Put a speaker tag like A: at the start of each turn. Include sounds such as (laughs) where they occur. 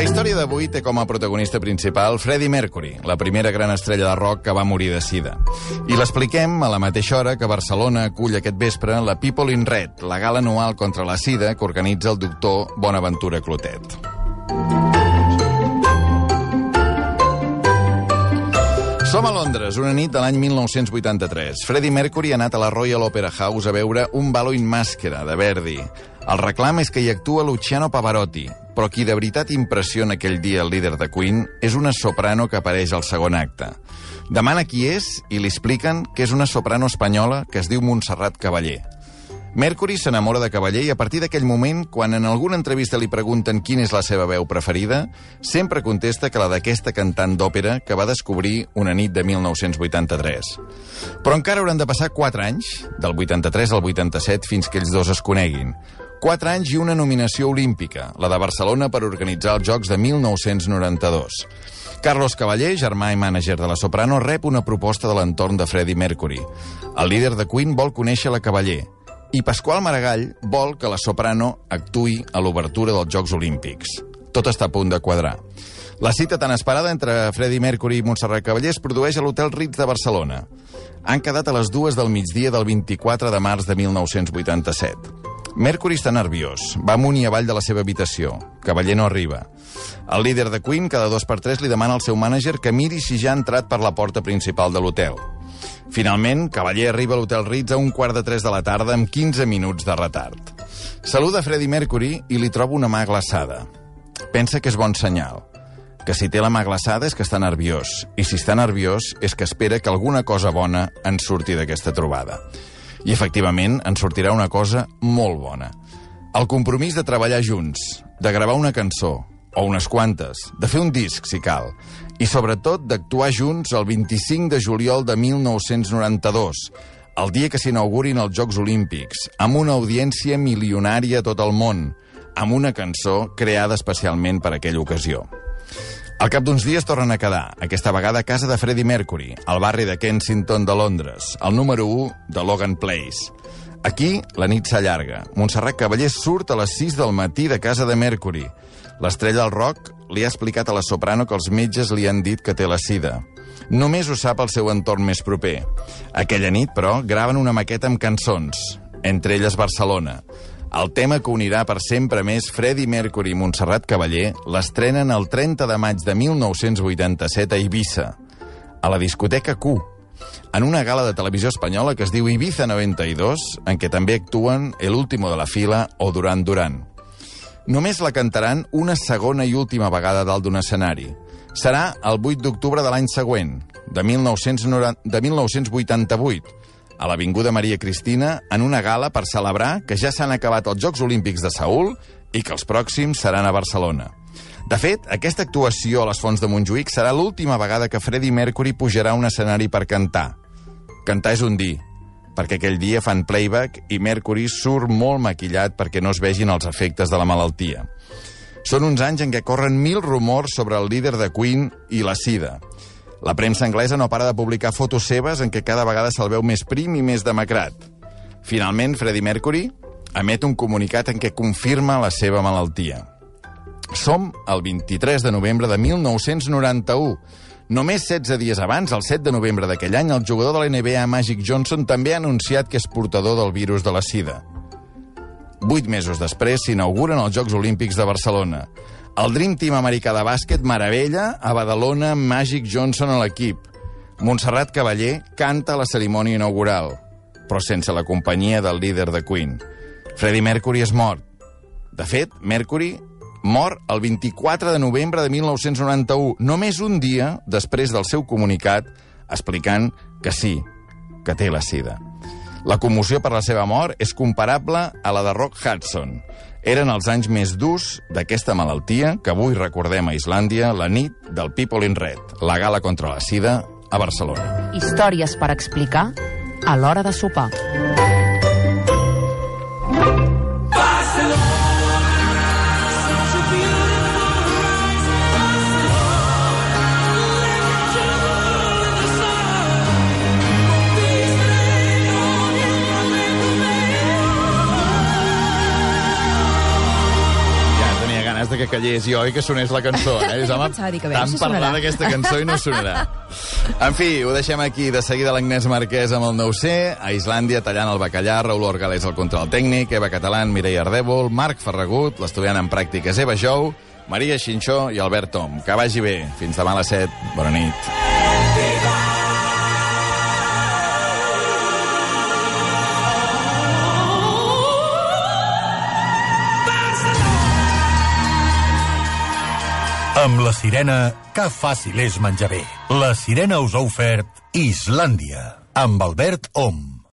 A: La història d'avui té com a protagonista principal Freddie Mercury, la primera gran estrella de rock que va morir de sida. I l'expliquem a la mateixa hora que Barcelona acull aquest vespre la People in Red, la gala anual contra la sida que organitza el doctor Bonaventura Clotet. Som a Londres, una nit de l'any 1983. Freddie Mercury ha anat a la Royal Opera House a veure un ballo in màscara de Verdi. El reclam és que hi actua Luciano Pavarotti, però qui de veritat impressiona aquell dia el líder de Queen és una soprano que apareix al segon acte. Demana qui és i li expliquen que és una soprano espanyola que es diu Montserrat Cavaller. Mercury s'enamora de Cavaller i a partir d'aquell moment, quan en alguna entrevista li pregunten quina és la seva veu preferida, sempre contesta que la d'aquesta cantant d'òpera que va descobrir una nit de 1983. Però encara hauran de passar 4 anys, del 83 al 87, fins que ells dos es coneguin. 4 anys i una nominació olímpica, la de Barcelona per organitzar els Jocs de 1992. Carlos Cavaller, germà i mànager de la soprano, rep una proposta de l'entorn de Freddie Mercury. El líder de Queen vol conèixer la Cavaller, i Pasqual Maragall vol que la soprano actui a l'obertura dels Jocs Olímpics. Tot està a punt de quadrar. La cita tan esperada entre Freddie Mercury i Montserrat Cavaller es produeix a l'Hotel Ritz de Barcelona. Han quedat a les dues del migdia del 24 de març de 1987. Mercury està nerviós. Va amunt i avall de la seva habitació. Cavaller no arriba. El líder de Queen, cada dos per tres, li demana al seu mànager que miri si ja ha entrat per la porta principal de l'hotel. Finalment, Cavaller arriba a l'Hotel Ritz a un quart de tres de la tarda amb 15 minuts de retard. Saluda Freddie Mercury i li troba una mà glaçada. Pensa que és bon senyal. Que si té la mà glaçada és que està nerviós. I si està nerviós és que espera que alguna cosa bona en surti d'aquesta trobada. I efectivament en sortirà una cosa molt bona. El compromís de treballar junts, de gravar una cançó, o unes quantes, de fer un disc, si cal, i sobretot d'actuar junts el 25 de juliol de 1992, el dia que s'inaugurin els Jocs Olímpics, amb una audiència milionària a tot el món, amb una cançó creada especialment per aquella ocasió. Al cap d'uns dies tornen a quedar, aquesta vegada a casa de Freddie Mercury, al barri de Kensington de Londres, al número 1 de Logan Place. Aquí, la nit s'allarga. Montserrat Cavaller surt a les 6 del matí de casa de Mercury. L'estrella del rock li ha explicat a la soprano que els metges li han dit que té la sida. Només ho sap el seu entorn més proper. Aquella nit, però, graven una maqueta amb cançons, entre elles Barcelona. El tema que unirà per sempre més Freddie Mercury i Montserrat Cavaller l'estrenen el 30 de maig de 1987 a Eivissa, a la discoteca Q, en una gala de televisió espanyola que es diu Ibiza 92, en què també actuen El último de la fila o Duran Duran. Només la cantaran una segona i última vegada dalt d'un escenari. Serà el 8 d'octubre de l'any següent, de, 1990, de 1988, a l'Avinguda Maria Cristina en una gala per celebrar que ja s'han acabat els Jocs Olímpics de Seul i que els pròxims seran a Barcelona. De fet, aquesta actuació a les Fonts de Montjuïc serà l'última vegada que Freddie Mercury pujarà a un escenari per cantar. Cantar és un dir, perquè aquell dia fan playback i Mercury surt molt maquillat perquè no es vegin els efectes de la malaltia. Són uns anys en què corren mil rumors sobre el líder de Queen i la sida. La premsa anglesa no para de publicar fotos seves en què cada vegada se'l veu més prim i més demacrat. Finalment, Freddie Mercury emet un comunicat en què confirma la seva malaltia. Som el 23 de novembre de 1991. Només 16 dies abans, el 7 de novembre d'aquell any, el jugador de la NBA, Magic Johnson, també ha anunciat que és portador del virus de la sida. Vuit mesos després s'inauguren els Jocs Olímpics de Barcelona. El Dream Team americà de bàsquet meravella a Badalona Magic Johnson a l'equip. Montserrat Cavaller canta la cerimònia inaugural, però sense la companyia del líder de Queen. Freddie Mercury és mort. De fet, Mercury mor el 24 de novembre de 1991, només un dia després del seu comunicat explicant que sí, que té la sida. La commoció per la seva mort és comparable a la de Rock Hudson. Eren els anys més durs d'aquesta malaltia que avui recordem a Islàndia la nit del People in Red, la gala contra la sida a Barcelona.
B: Històries per explicar a l'hora de sopar.
A: Que callés jo i que sonés la cançó. Eh? (laughs) És, home, tant
C: si
A: parlar d'aquesta cançó i no sonarà. En fi, ho deixem aquí. De seguida l'Agnès Marquès amb el 9C, a Islàndia tallant el bacallà, Raül Orgalés al control tècnic, Eva Catalán, Mireia Ardèvol, Marc Ferragut, l'estudiant en pràctiques Eva Jou, Maria Xinxó i Albert Tom. Que vagi bé. Fins demà a les 7. Bona nit.
D: Amb la sirena, que fàcil és menjar bé. La sirena us ha ofert Islàndia, amb Albert Om.